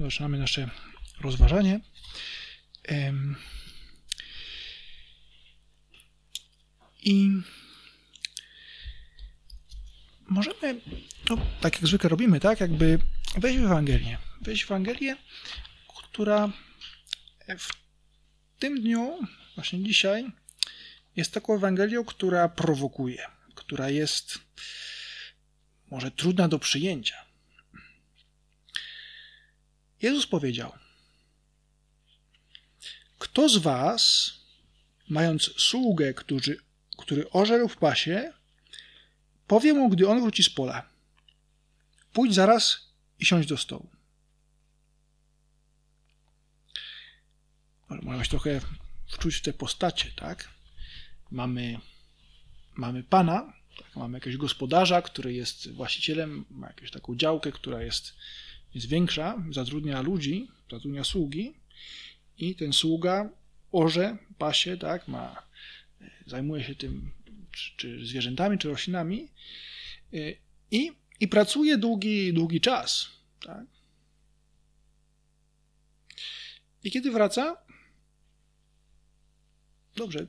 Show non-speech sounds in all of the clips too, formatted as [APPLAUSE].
Zaczynamy nasze rozważanie. I możemy, no, tak jak zwykle robimy, tak, jakby wejść w Ewangelię. Wejść w Ewangelię, która w tym dniu, właśnie dzisiaj, jest taką Ewangelią, która prowokuje, która jest może trudna do przyjęcia. Jezus powiedział: Kto z was, mając sługę, który, który ożerł w pasie, powie mu, gdy on wróci z pola: Pójdź zaraz i siądź do stołu. Można się trochę wczuć w te postacie, tak? Mamy, mamy pana, tak? mamy jakiegoś gospodarza, który jest właścicielem, ma jakąś taką działkę, która jest jest większa, zatrudnia ludzi, zatrudnia sługi i ten sługa orze, pasie, tak, ma, zajmuje się tym, czy, czy zwierzętami, czy roślinami y, i, i pracuje długi, długi czas, tak. I kiedy wraca, dobrze,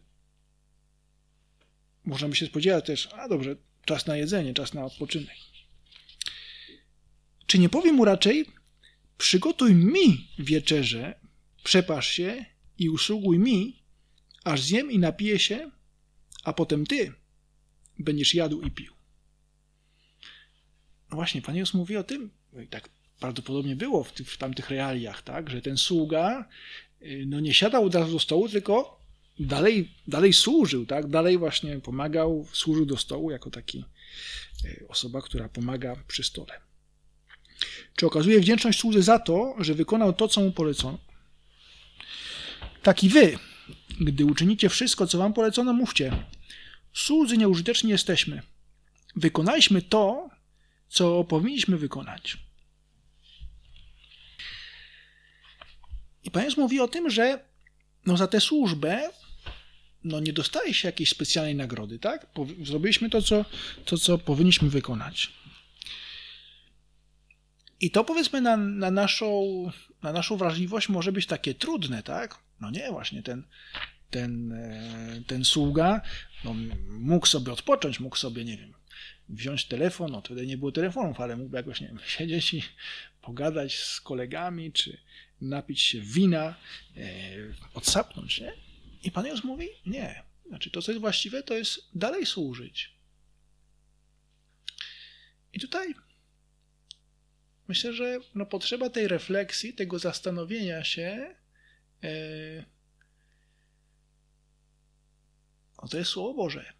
możemy się spodziewać też, a dobrze, czas na jedzenie, czas na odpoczynek. Czy nie powie mu raczej, przygotuj mi wieczerzę, przepasz się i usługuj mi, aż zjem i napiję się, a potem ty będziesz jadł i pił. No właśnie, Pan Jezus mówi o tym, no i tak prawdopodobnie było w, tych, w tamtych realiach, tak, że ten sługa y, no nie siadał od razu do stołu, tylko dalej, dalej służył, tak, dalej właśnie pomagał, służył do stołu jako taki y, osoba, która pomaga przy stole. Czy okazuje wdzięczność słudze za to, że wykonał to, co mu polecono? Tak i wy, gdy uczynicie wszystko, co wam polecono, mówcie. Słudzy nieużyteczni jesteśmy. Wykonaliśmy to, co powinniśmy wykonać. I Pan mówi o tym, że no za tę służbę no nie dostaje się jakiejś specjalnej nagrody, tak? Zrobiliśmy to, co, to, co powinniśmy wykonać. I to powiedzmy na, na, naszą, na naszą wrażliwość może być takie trudne, tak? No nie, właśnie ten, ten, e, ten sługa no, mógł sobie odpocząć, mógł sobie, nie wiem, wziąć telefon, no wtedy nie było telefonów, ale mógł jakoś, nie wiem, [LAUGHS] siedzieć i pogadać z kolegami, czy napić się wina, e, odsapnąć, nie? I Pan Jezus mówi, nie. Znaczy to, co jest właściwe, to jest dalej służyć. I tutaj myślę, że no, potrzeba tej refleksji, tego zastanowienia się. Yy, no to jest Słowo Boże.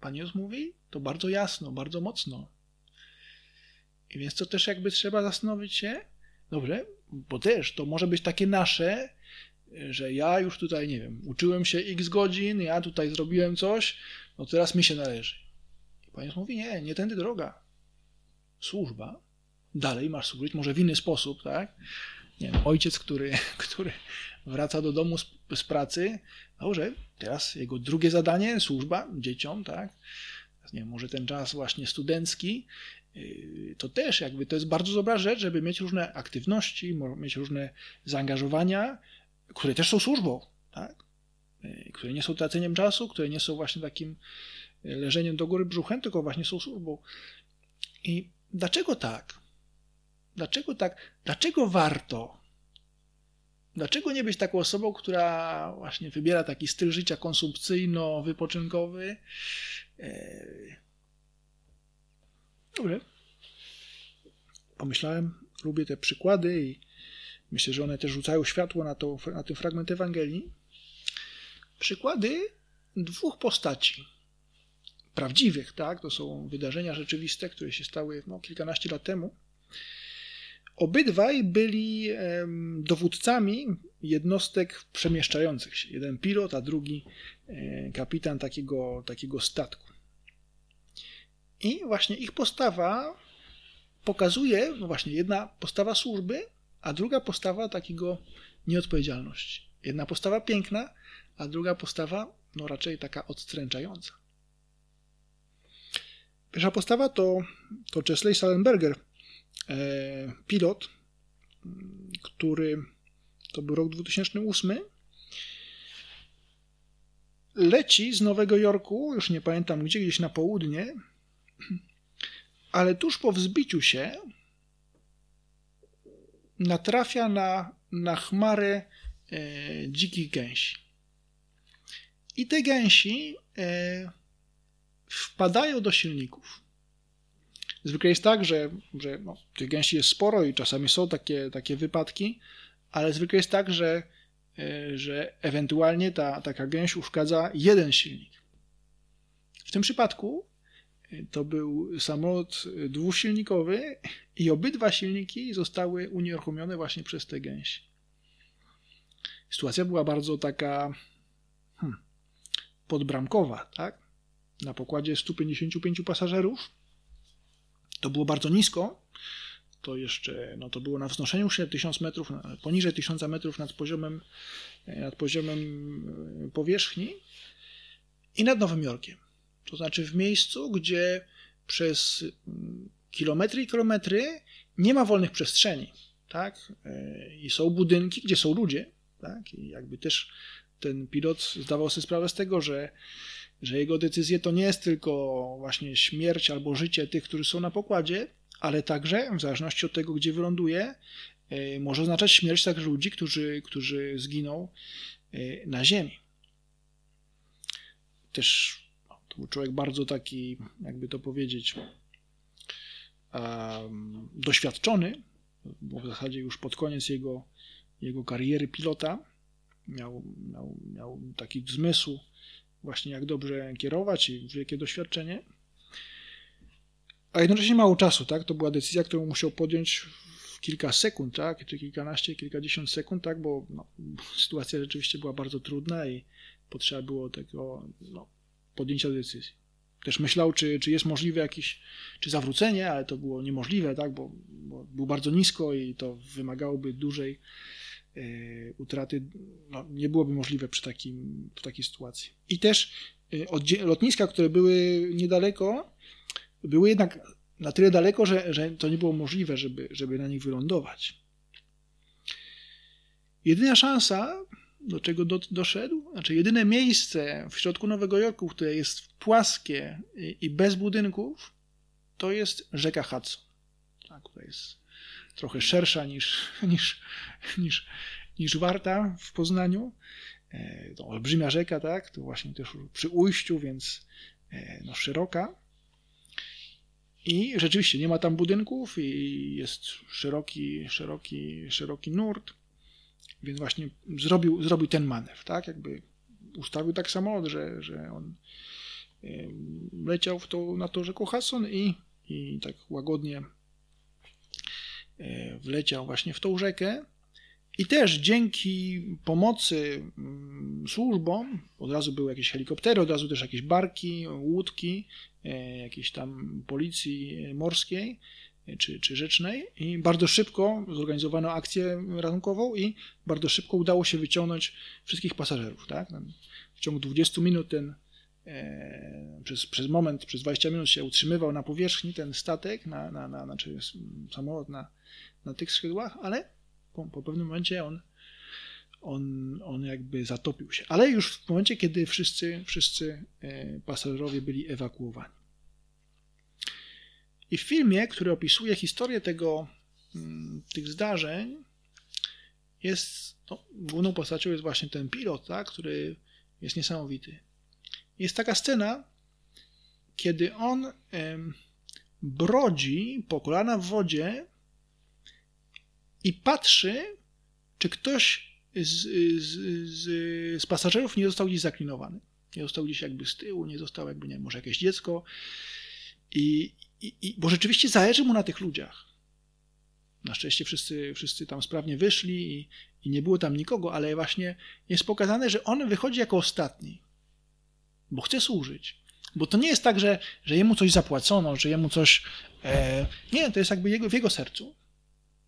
Pan Jezus mówi to bardzo jasno, bardzo mocno. I więc to też jakby trzeba zastanowić się, dobrze, bo też to może być takie nasze, że ja już tutaj, nie wiem, uczyłem się x godzin, ja tutaj zrobiłem coś, no teraz mi się należy. I Pan Jezus mówi, nie, nie tędy droga. Służba dalej masz służyć, może w inny sposób, tak? Nie wiem, ojciec, który, [LAUGHS] który wraca do domu z, z pracy, dobrze, teraz jego drugie zadanie, służba dzieciom, tak? Nie wiem, może ten czas właśnie studencki, yy, to też jakby to jest bardzo dobra rzecz, żeby mieć różne aktywności, mieć różne zaangażowania, które też są służbą, tak? Yy, które nie są traceniem czasu, które nie są właśnie takim leżeniem do góry brzuchem, tylko właśnie są służbą. I dlaczego tak? Dlaczego tak? Dlaczego warto? Dlaczego nie być taką osobą, która właśnie wybiera taki styl życia konsumpcyjno-wypoczynkowy? E, Dobrze. Pomyślałem, lubię te przykłady i myślę, że one też rzucają światło na, to, na ten fragment Ewangelii. Przykłady dwóch postaci. Prawdziwych, tak? To są wydarzenia rzeczywiste, które się stały no, kilkanaście lat temu obydwaj byli dowódcami jednostek przemieszczających się. Jeden pilot, a drugi e, kapitan takiego, takiego statku. I właśnie ich postawa pokazuje, no właśnie, jedna postawa służby, a druga postawa takiego nieodpowiedzialności. Jedna postawa piękna, a druga postawa, no raczej taka odstręczająca. Pierwsza postawa to, to Chesley Salenberger, pilot, który to był rok 2008. Leci z Nowego Jorku, już nie pamiętam gdzie, gdzieś na południe, ale tuż po wzbiciu się natrafia na, na chmarę e, dzikich gęsi. I te gęsi e, wpadają do silników. Zwykle jest tak, że, że no, tych gęsi jest sporo i czasami są takie, takie wypadki, ale zwykle jest tak, że, e, że ewentualnie ta taka gęś uszkadza jeden silnik. W tym przypadku e, to był samolot dwusilnikowy i obydwa silniki zostały unieruchomione właśnie przez tę gęś. Sytuacja była bardzo taka hmm, podbramkowa, tak? Na pokładzie 155 pasażerów. To było bardzo nisko, to jeszcze, no to było na wznoszeniu się 1000 metrów, poniżej 1000 metrów nad poziomem, nad poziomem e, powierzchni i nad Nowym Jorkiem. To znaczy w miejscu, gdzie przez mm, kilometry i kilometry nie ma wolnych przestrzeni, tak? E, I są budynki, gdzie są ludzie, tak? I jakby też ten pilot zdawał sobie sprawę z tego, że, że jego decyzje to nie jest tylko właśnie śmierć albo życie tych, którzy są na pokładzie, ale także, w zależności od tego, gdzie wyląduje, e, może oznaczać śmierć także ludzi, którzy, którzy zginą e, na ziemi. Też no, to był człowiek bardzo taki, jakby to powiedzieć, doświadczony, bo w zasadzie już pod koniec jego, jego kariery pilota miał, miał, miał taki zmysł właśnie jak dobrze kierować i wielkie doświadczenie a jednocześnie mało czasu, tak? To była decyzja, którą musiał podjąć w kilka sekund, tak? Czy kilkanaście, kilkadziesiąt sekund, tak? Bo no, sytuacja rzeczywiście była bardzo trudna i potrzeba było tego no, podjęcia decyzji. Też myślał, czy, czy jest możliwe jakieś, czy zawrócenie, ale to było niemożliwe, tak? Bo, bo był bardzo nisko i to wymagałoby dużej utraty. No, nie byłoby możliwe przy, takim, przy takiej sytuacji. I też e, lotniska, które były niedaleko, były jednak na tyle daleko, że, że to nie było możliwe, żeby, żeby na nich wylądować. Jedyna szansa, do czego do, doszedł, znaczy jedyne miejsce w środku Nowego Jorku, które jest płaskie i, i bez budynków, to jest rzeka Hudson, tak, która jest trochę szersza niż, [LAUGHS] niż, niż, niż Warta w Poznaniu. E, to olbrzymia rzeka, tak, to właśnie też przy ujściu, więc e, no, szeroka. I rzeczywiście nie ma tam budynków i jest szeroki, szeroki, szeroki nurt, więc właśnie zrobił, zrobił ten manewr, tak? Jakby ustawił tak samolot, że, że on leciał w to, na to rzeką Hudson i, i tak łagodnie wleciał właśnie w tą rzekę. I też dzięki pomocy mm, służbom, od razu były jakieś helikoptery, od razu też jakieś barki, łódki, E, jakiejś tam policji morskiej e, czy, czy rzecznej i bardzo szybko zorganizowano akcję ratunkową i bardzo szybko udało się wyciągnąć wszystkich pasażerów. Tak? W ciągu 20 minut ten e, przez, przez moment, przez 20 minut się utrzymywał na powierzchni ten statek, na, na, na, znaczy samolot na, na tych skrzydłach, ale po, po pewnym momencie on on, on jakby zatopił się. Ale już w momencie, kiedy wszyscy, wszyscy e, pasażerowie byli ewakuowani. I w filmie, który opisuje historię tego, mm, tych zdarzeń, jest no, główną postacią jest właśnie ten pilot, tak, który jest niesamowity. Jest taka scena, kiedy on brodzi po kolana w wodzie i patrzy, czy ktoś z, z, z, z pasażerów nie został gdzieś zaklinowany. Nie został gdzieś jakby z tyłu, nie został jakby, nie wiem, może jakieś dziecko. I, i, i, bo rzeczywiście zależy mu na tych ludziach. Na szczęście wszyscy, wszyscy tam sprawnie wyszli i, i nie było tam nikogo, ale właśnie jest pokazane, że on wychodzi jako ostatni, bo chce służyć. Bo to nie jest tak, że, że jemu coś zapłacono, że jemu coś. E, nie, to jest jakby jego, w jego sercu.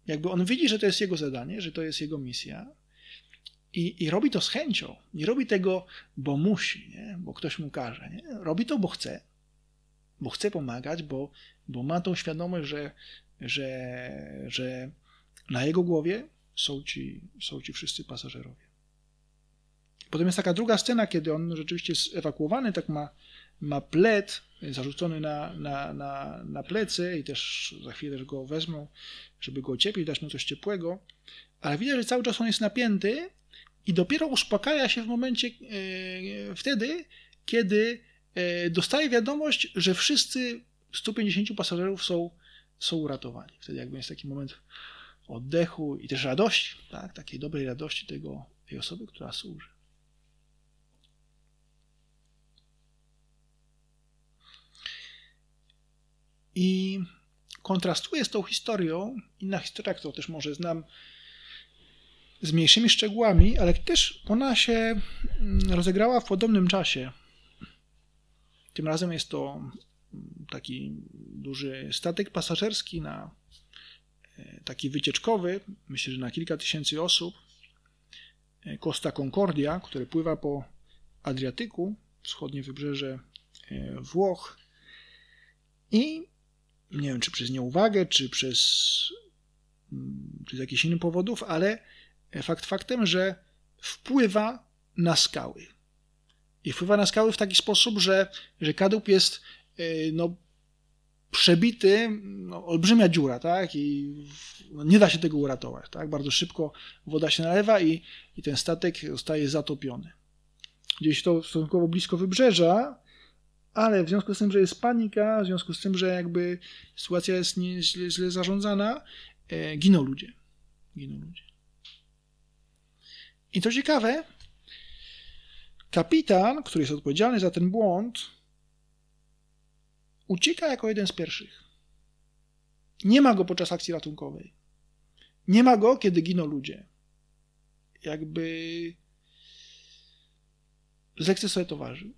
Jakby on widzi, że to jest jego zadanie, że to jest jego misja i, i robi to z chęcią. Nie robi tego, bo musi, nie? bo ktoś mu każe. Nie? Robi to, bo chce. Bo chce pomagać, bo, bo ma tą świadomość, że, że, że na jego głowie są ci, są ci wszyscy pasażerowie. Potem jest taka druga scena, kiedy on rzeczywiście jest ewakuowany, tak ma, ma pled zarzucony na, na, na, na plecy i też za chwilę też go wezmą, żeby go ocieplić, dać mu coś ciepłego, ale widać, że cały czas on jest napięty i dopiero uspokaja się w momencie e, wtedy, kiedy e, dostaje wiadomość, że wszyscy 150 pasażerów są, są uratowani. Wtedy jakby jest taki moment oddechu i też radości, tak? takiej dobrej radości tego, tej osoby, która służy. I kontrastuje z tą historią inna historia, którą też może znam z mniejszymi szczegółami, ale też ona się mm, rozegrała w podobnym czasie. Tym razem jest to taki duży statek pasażerski na e, taki wycieczkowy, myślę, że na kilka tysięcy osób, e, Costa Concordia, który pływa po Adriatyku, wschodnie wybrzeże e, Włoch i nie wiem, czy przez nieuwagę, czy przez mm, czy z jakichś innych powodów, ale fakt faktem, że wpływa na skały. I wpływa na skały w taki sposób, że, że kadłub jest e, no, przebity, no, olbrzymia dziura, tak? I no, nie da się tego uratować, tak? Bardzo szybko woda się nalewa i, i ten statek zostaje zatopiony. Gdzieś to stosunkowo blisko wybrzeża, ale w związku z tym, że jest panika, w związku z tym, że jakby sytuacja jest nie, źle, zarządzana, e, giną ludzie. Giną ludzie. I to ciekawe, kapitan, który jest odpowiedzialny za ten błąd, ucieka jako jeden z pierwszych. Nie ma go podczas akcji ratunkowej. Nie ma go, kiedy giną ludzie. Jakby lekce sobie to ważył.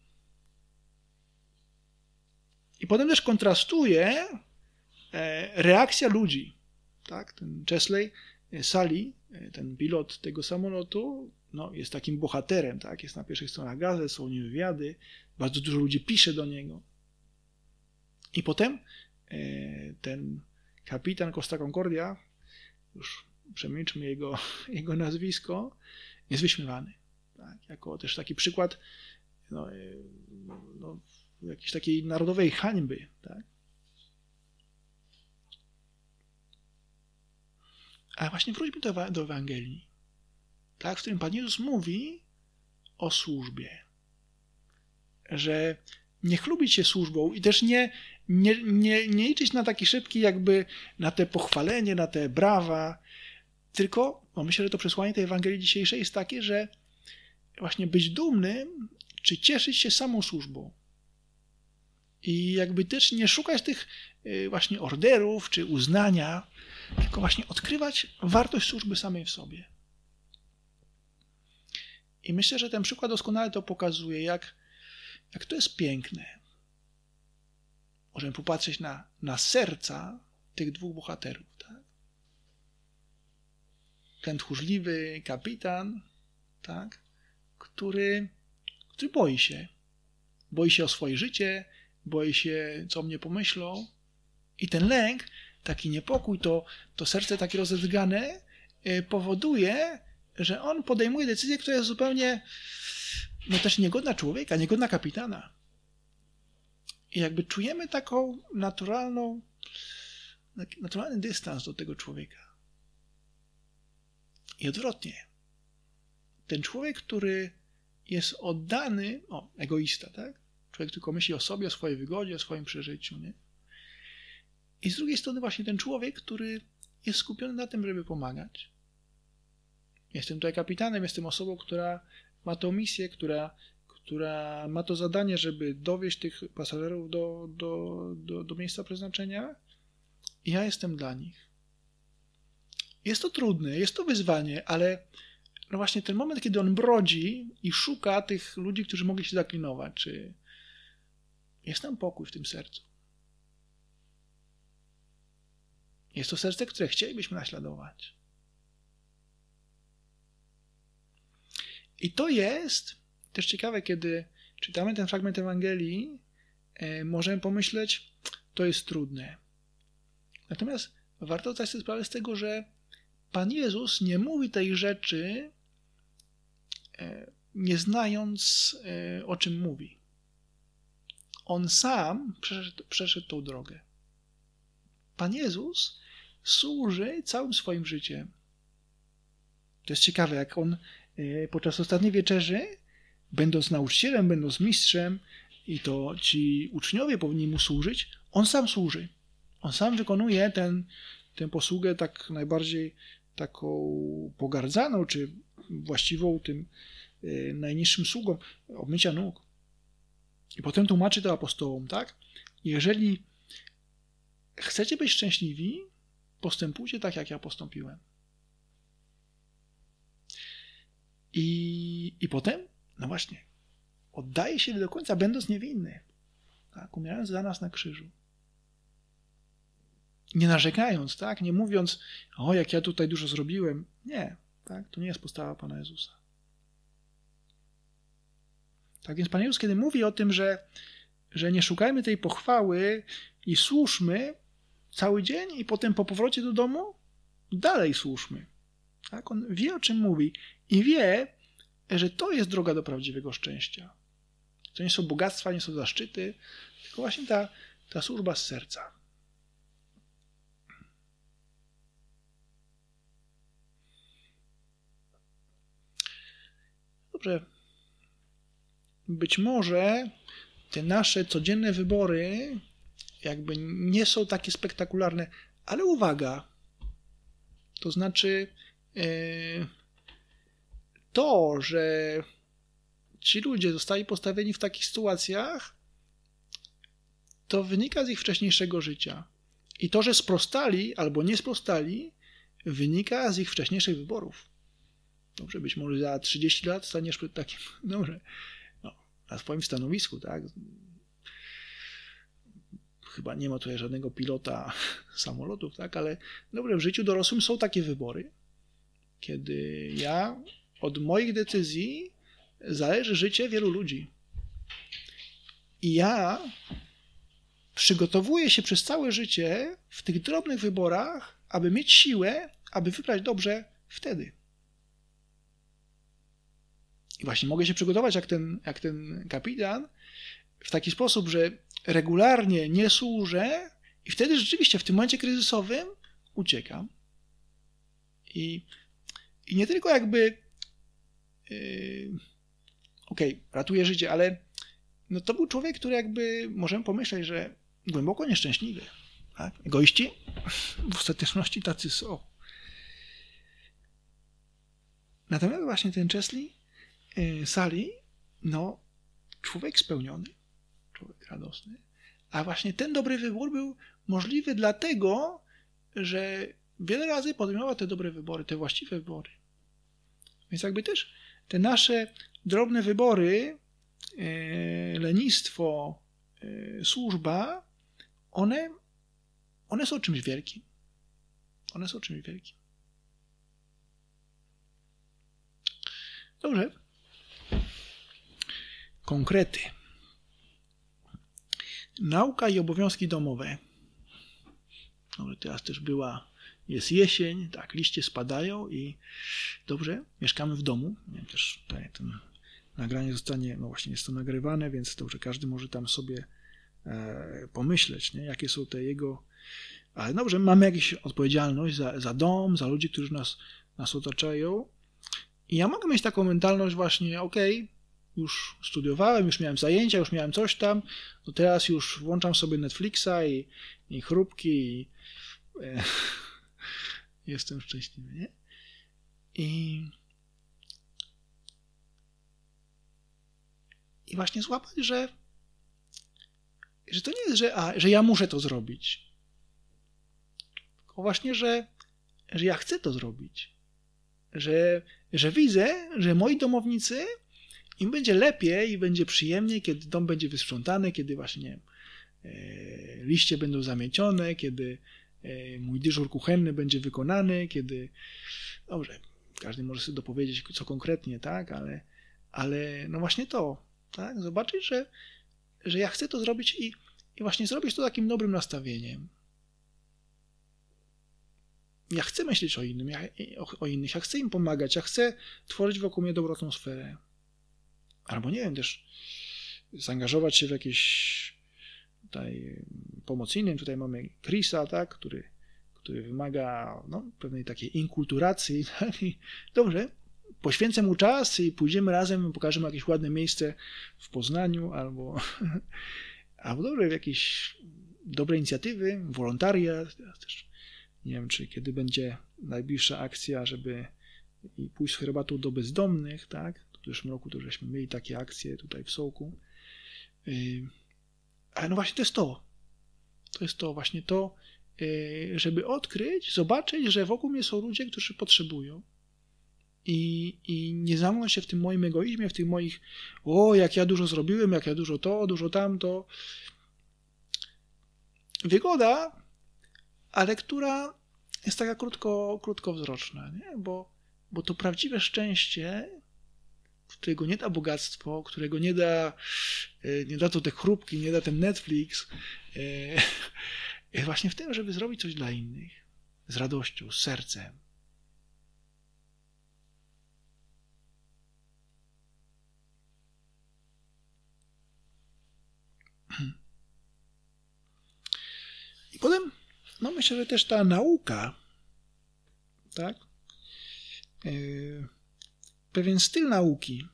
I potem też kontrastuje e, reakcja ludzi. Tak? Ten Chesley e, Sali, e, ten pilot tego samolotu, no, jest takim bohaterem, tak? Jest na pierwszych stronach gazet, są nim wywiady, bardzo dużo ludzi pisze do niego. I potem ten kapitan Costa Concordia, już przemilczmy jego, [LAUGHS] jego nazwisko, jest wyśmiewany. Tak? Jako też taki przykład no, no, jakiejś takiej narodowej hańby. Tak? Ale właśnie wróćmy do, do Ewangelii, tak, w którym Pan Jezus mówi o służbie. Że nie chlubić się służbą i też nie, nie, nie, nie liczyć na taki szybki jakby na te pochwalenie, na te brawa, tylko no myślę, że to przesłanie tej Ewangelii dzisiejszej jest takie, że właśnie być dumnym, czy cieszyć się samą służbą. I jakby też nie szukać tych y, właśnie orderów czy uznania, tylko właśnie odkrywać wartość służby samej w sobie. I myślę, że ten przykład doskonale to pokazuje, jak, jak to jest piękne. Możemy popatrzeć na, na serca tych dwóch bohaterów. Tak? Ten tchórzliwy kapitan, tak? który, który boi się. Boi się o swoje życie, boi się, co mnie pomyślą. I ten lęk, taki niepokój, to, to serce takie rozedrgane e, powoduje, że on podejmuje decyzję, która jest zupełnie no też niegodna człowieka, niegodna kapitana. I jakby czujemy taką naturalną, naturalny dystans do tego człowieka. I odwrotnie. Ten człowiek, który jest oddany, o, egoista, tak? Człowiek tylko myśli o sobie, o swojej wygodzie, o swoim przeżyciu. Nie? I z drugiej strony właśnie ten człowiek, który jest skupiony na tym, żeby pomagać. Jestem tutaj kapitanem, jestem osobą, która ma tą misję, która, która ma to zadanie, żeby dowieść tych pasażerów do, do, do, do miejsca przeznaczenia. I ja jestem dla nich. jest to trudne, jest to wyzwanie, ale no właśnie ten moment, kiedy on brodzi i szuka tych ludzi, którzy mogli się zaklinować, czy jest tam pokój w tym sercu. Jest to serce, które chcielibyśmy naśladować. I to jest też ciekawe, kiedy czytamy ten fragment Ewangelii, e, możemy pomyśleć, to jest trudne. Natomiast warto zdać sobie sprawę z tego, że Pan Jezus nie mówi tej rzeczy, e, nie znając e, o czym mówi. On sam przeszedł, przeszedł tą drogę. Pan Jezus służy całym swoim życiem. To jest ciekawe, jak on e, podczas ostatniej wieczerzy, będąc nauczycielem, będąc mistrzem, i to ci uczniowie powinni mu służyć, on sam służy. On sam wykonuje ten, tę posługę tak najbardziej taką pogardzaną, czy właściwą tym e, najniższym sługom obmycia nóg. I potem tłumaczy to apostołom, tak? Jeżeli chcecie być szczęśliwi, postępujcie tak, jak ja postąpiłem. I, i potem, no właśnie, oddaje się do końca, będąc niewinny, tak? umierając za nas na krzyżu. Nie narzekając, tak? Nie mówiąc, o, jak ja tutaj dużo zrobiłem. Nie, tak? To nie jest postawa Pana Jezusa. Tak więc Pan Jezus, kiedy mówi o tym, że, że nie szukajmy tej pochwały i służmy cały dzień i potem po powrocie do domu dalej służmy. Tak? On wie, o czym mówi i wie, że to jest droga do prawdziwego szczęścia. To nie są bogactwa, nie są zaszczyty, tylko właśnie ta, ta służba z serca. Dobrze. Być może te nasze codzienne wybory jakby nie są takie spektakularne, ale uwaga, to znaczy e, to, że ci ludzie zostali postawieni w takich sytuacjach, to wynika z ich wcześniejszego życia. I to, że sprostali albo nie sprostali, wynika z ich wcześniejszych wyborów. Dobrze, być może za 30 lat staniesz przed takim, [LAUGHS] dobrze, na swoim stanowisku, tak? Chyba nie ma tutaj żadnego pilota [LAUGHS] samolotów, tak? Ale dobrze, w życiu dorosłym są takie wybory, kiedy ja od moich decyzji zależy życie wielu ludzi. I ja przygotowuję się przez całe życie w tych drobnych wyborach, aby mieć siłę, aby wybrać dobrze wtedy. I właśnie mogę się przygotować jak ten, jak ten kapitan w taki sposób, że regularnie nie służę i wtedy rzeczywiście w tym momencie kryzysowym uciekam. I, i nie tylko jakby yy, okej, okay, ratuje życie, ale no to był człowiek, który jakby możemy pomyśleć, że głęboko nieszczęśliwy. Tak? Egoiści w ostateczności tacy są. Natomiast właśnie ten Chesley Sali, no człowiek spełniony, człowiek radosny, a właśnie ten dobry wybór był możliwy dlatego, że wiele razy podejmował te dobre wybory, te właściwe wybory. Więc jakby też te nasze drobne wybory, e, lenistwo, e, służba, one, one są czymś wielkim. One są czymś wielkim. Dobrze. Konkrety. Nauka i obowiązki domowe. Dobrze, teraz też była, jest jesień, tak, liście spadają i dobrze, mieszkamy w domu. Nie też tutaj ten nagranie zostanie, no właśnie jest to nagrywane, więc dobrze, każdy może tam sobie e, pomyśleć, nie, jakie są te jego. Ale dobrze, mamy jakąś odpowiedzialność za, za dom, za ludzi, którzy nas, nas otaczają. I ja mogę mieć taką mentalność właśnie, okej, okay, już studiowałem, już miałem zajęcia, już miałem coś tam, no teraz już włączam sobie Netflixa i, i chrupki i e, [LAUGHS] jestem szczęśliwy, nie? I i właśnie złapać, że, że to nie jest, że, a, że ja muszę to zrobić. Tylko właśnie, że że ja chcę to zrobić. Że, że widzę, że moi domownicy im będzie lepiej i będzie przyjemniej, kiedy dom będzie wysprzątany, kiedy właśnie e, liście będą zamiecione, kiedy e, mój dyżur kuchenny będzie wykonany, kiedy dobrze, każdy może sobie dopowiedzieć co konkretnie, tak, ale, ale no właśnie to, tak, zobaczyć, że, że ja chcę to zrobić i, i właśnie zrobić to takim dobrym nastawieniem. Ja chcę myśleć o, innym, ja, o, o innych, ja chcę im pomagać, ja chcę tworzyć wokół mnie dobrą atmosferę. Albo nie wiem, też zaangażować się w jakieś tutaj pomoc innym. Tutaj mamy Chrisa, tak, który, który wymaga no, pewnej takiej inkulturacji. [LAUGHS] Tak? I dobrze, poświęcę mu czas i pójdziemy razem, pokażemy jakieś ładne miejsce w Poznaniu albo, [LAUGHS] albo dobrze, w jakieś dobre inicjatywy, wolontariat. Też nie wiem, czy kiedy będzie najbliższa akcja, żeby i pójść z herbatą do bezdomnych, tak? W zeszłym roku to żeśmy mieli takie akcje tutaj w Sołku. Y, ale no właśnie to jest to. To jest to właśnie to, y, żeby odkryć, zobaczyć, że wokół mnie są ludzie, którzy potrzebują. I, I nie zamknąć się w tym moim egoizmie, w tych moich, o, jak ja dużo zrobiłem, jak ja dużo to, dużo tamto. Wygoda, ale która jest taka krótko, krótkowzroczna, nie? Bo, bo to prawdziwe szczęście którego nie da bogactwo, którego nie da, e, nie da to te chrupki, nie da ten Netflix, e, jest [LAUGHS] właśnie w tym, żeby zrobić coś dla innych. Z radością, z sercem. I potem, no myślę, że też ta nauka, tak? Yy pewien styl nauki.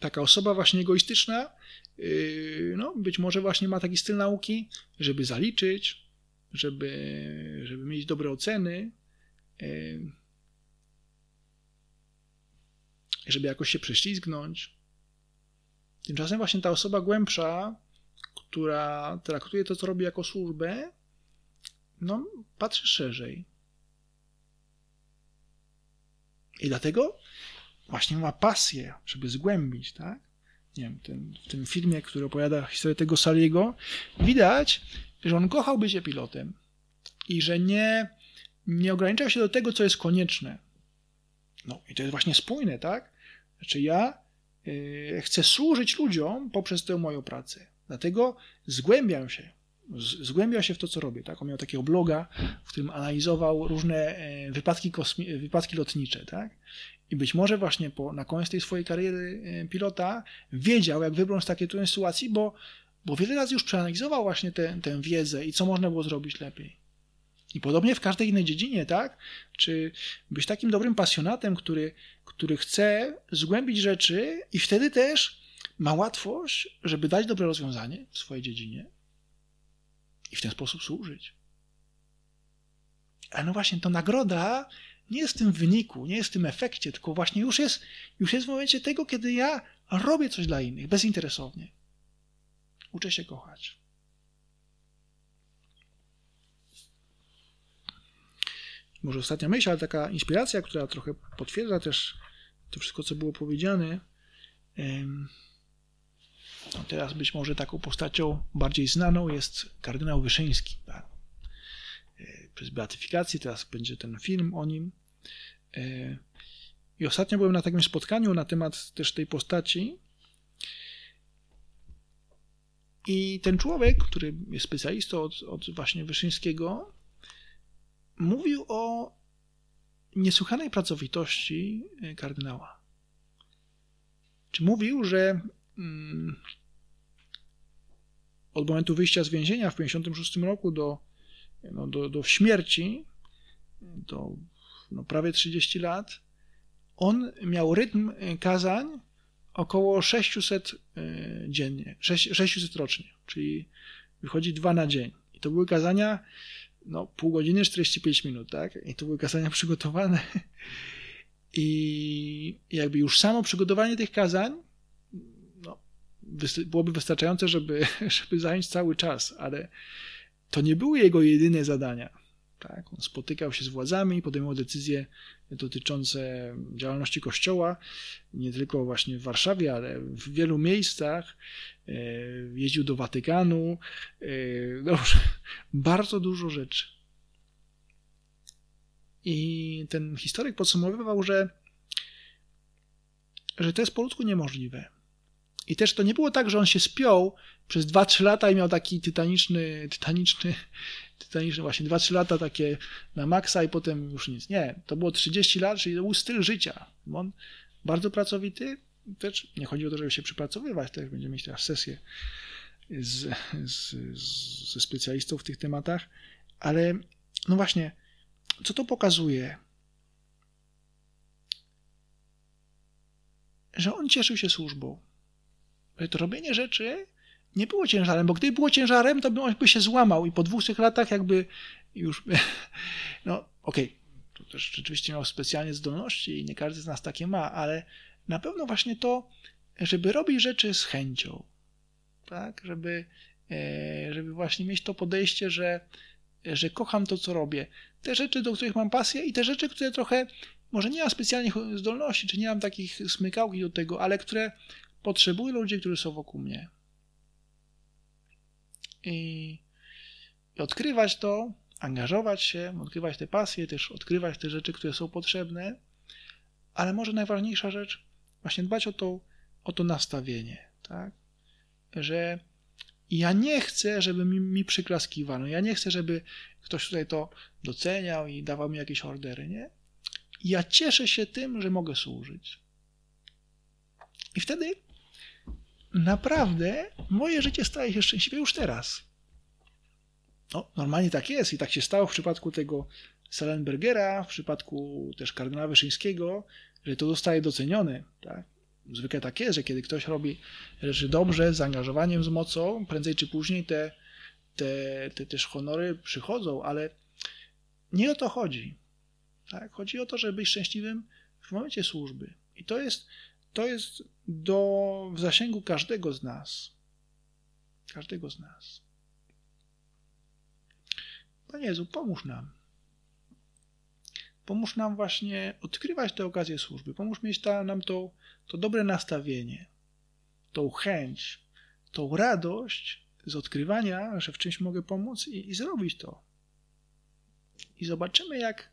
Taka osoba właśnie egoistyczna, yy, no, być może właśnie ma taki styl nauki, żeby zaliczyć, żeby, żeby mieć dobre oceny, yy, żeby jakoś się prześlizgnąć. Tymczasem właśnie ta osoba głębsza, która traktuje to, co robi jako służbę, no, patrzy szerzej. I dlatego właśnie ma pasję, żeby zgłębić, tak? Nie wiem, ten, w tym filmie, który opowiada historię tego Saliego, widać, że on kochał bycie pilotem i że nie, nie ograniczał się do tego, co jest konieczne. No i to jest właśnie spójne, tak? Znaczy ja yy, chcę służyć ludziom poprzez tę moją pracę. Dlatego zgłębiam się, zgłębiał się w to, co robię. Tak? On miał takiego bloga, w którym analizował różne e, wypadki, kosmi- wypadki lotnicze. Tak? I być może właśnie po, na koniec tej swojej kariery e, pilota wiedział, jak wybrnąć z takiej trudnej sytuacji, bo, bo wiele razy już przeanalizował właśnie tę, tę wiedzę i co można było zrobić lepiej. I podobnie w każdej innej dziedzinie, tak? Czy być takim dobrym pasjonatem, który, który chce zgłębić rzeczy i wtedy też ma łatwość, żeby dać dobre rozwiązanie w swojej dziedzinie, i w ten sposób służyć. Ale no właśnie, to nagroda nie jest w tym wyniku, nie jest w tym efekcie, tylko właśnie już jest, już jest w momencie tego, kiedy ja robię coś dla innych, bezinteresownie. Uczę się kochać. Może ostatnia myśl, ale taka inspiracja, która trochę potwierdza też to wszystko, co było powiedziane. No teraz być może taką postacią bardziej znaną jest kardynał Wyszyński. Tak? E, przez beatyfikację, teraz będzie ten film o nim. E, I ostatnio byłem na takim spotkaniu na temat też tej postaci. I ten człowiek, który jest specjalistą od, od właśnie Wyszyńskiego, mówił o niesłychanej pracowitości e, kardynała. Czy mówił, że Mm, od momentu wyjścia z więzienia w 1956 roku do, no, do, do śmierci, do no, prawie 30 lat, on miał rytm kazań około 600 e, dziennie, 600 rocznie, czyli wychodzi dwa na dzień. I to były kazania no, pół godziny, 45 minut, tak? I to były kazania przygotowane. I jakby już samo przygotowanie tych kazań byłoby wystarczające, żeby, [LAUGHS] żeby zająć cały czas, ale to nie były jego jedyne zadania. Tak? On spotykał się z władzami, podejmował decyzje dotyczące działalności Kościoła, nie tylko właśnie w Warszawie, ale w wielu miejscach. E, jeździł do Watykanu. E, [LAUGHS] bardzo dużo rzeczy. I ten historyk podsumowywał, że, że to jest po ludzku niemożliwe. I też to nie było tak, że on się spiął przez 2-3 lata i miał taki tytaniczny, tytaniczny, [LAUGHS] tytaniczny właśnie 2-3 lata takie na maksa i potem już nic. Nie, to było 30 lat, czyli to był styl życia. On bardzo pracowity, też nie chodzi o to, żeby się przypracowywać, też będziemy mieć teraz sesję z, z, z, ze specjalistą w tych tematach, ale no właśnie, co to pokazuje? Że on cieszył się służbą. To robienie rzeczy nie było ciężarem, bo gdyby było ciężarem, to by on by się złamał i po dwóch, trzech latach jakby już, [LAUGHS] no okej, okay, to też rzeczywiście miał specjalnie zdolności i nie każdy z nas takie ma, ale na pewno właśnie to, żeby robić rzeczy z chęcią, tak, żeby, e, żeby właśnie mieć to podejście, że, że kocham to, co robię. Te rzeczy, do których mam pasję i te rzeczy, które trochę, może nie mam specjalnie zdolności, czy nie mam takich smykałki do tego, ale które potrzebują ludzie, którzy są wokół mnie i, i odkrywać to, angażować się, odkrywać te pasje, też odkrywać te rzeczy, które są potrzebne, ale może najważniejsza rzecz, właśnie dbać o to, o to nastawienie, tak? Że ja nie chcę, żeby mi, mi przyklaskiwano, ja nie chcę, żeby ktoś tutaj to doceniał i dawał mi jakieś ordery, nie? Ja cieszę się tym, że mogę służyć. I wtedy naprawdę moje życie staje się szczęśliwe już teraz. No, normalnie tak jest i tak się stało w przypadku tego Salenbergera, w przypadku też kardynała Wyszyńskiego, że to zostaje docenione. Tak? Zwykle tak jest, że kiedy ktoś robi rzeczy dobrze, z zaangażowaniem, z mocą, prędzej czy później te, te, te też honory przychodzą, ale nie o to chodzi. Tak? Chodzi o to, żeby być szczęśliwym w momencie służby. I to jest, to jest do, w zasięgu każdego z nas. Każdego z nas. Panie Jezu, pomóż nam. Pomóż nam właśnie odkrywać te okazje służby. Pomóż mieć ta, nam to, to dobre nastawienie, tą chęć, tą radość z odkrywania, że w czymś mogę pomóc i, i zrobić to. I zobaczymy, jak,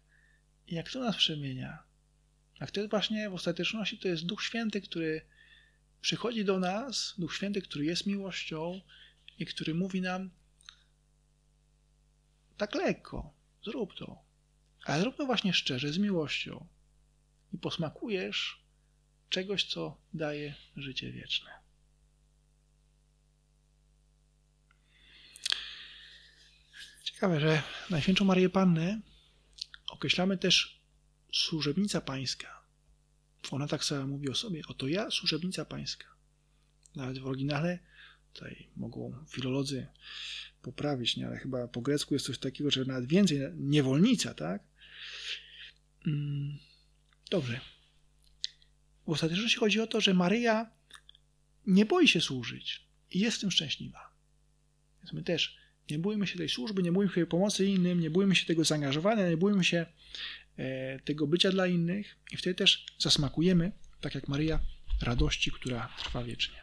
jak to nas przemienia. To jest właśnie w ostateczności, to jest Duch Święty, który przychodzi do nas, Duch Święty, który jest miłością i który mówi nam tak lekko, zrób to. Ale zrób to właśnie szczerze, z miłością. I posmakujesz czegoś, co daje życie wieczne. Ciekawe, że Najświętszą Marię Pannę określamy też służebnica pańska. Ona tak sobie mówi o sobie, oto ja, służebnica pańska. Nawet w oryginale, tutaj mogą filolodzy poprawić, nie? ale chyba po grecku jest coś takiego, że nawet więcej, niewolnica, tak? Mm, dobrze. W ostateczności chodzi o to, że Maryja nie boi się służyć i jest w tym szczęśliwa. Więc my też nie bójmy się tej służby, nie bójmy się pomocy innym, nie bójmy się tego zaangażowania, nie bójmy się tego bycia dla innych i wtedy też zasmakujemy, tak jak Maryja, radości, która trwa wiecznie.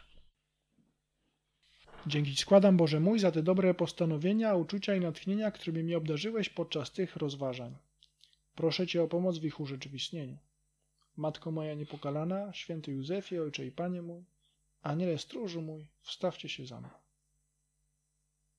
Dzięki składam, Boże mój, za te dobre postanowienia, uczucia i natchnienia, którymi mnie obdarzyłeś podczas tych rozważań. Proszę Cię o pomoc w ich urzeczywistnieniu. Matko moja niepokalana, święty Józefie, Ojcze i Panie mój, Aniele stróżu mój, wstawcie się za mną.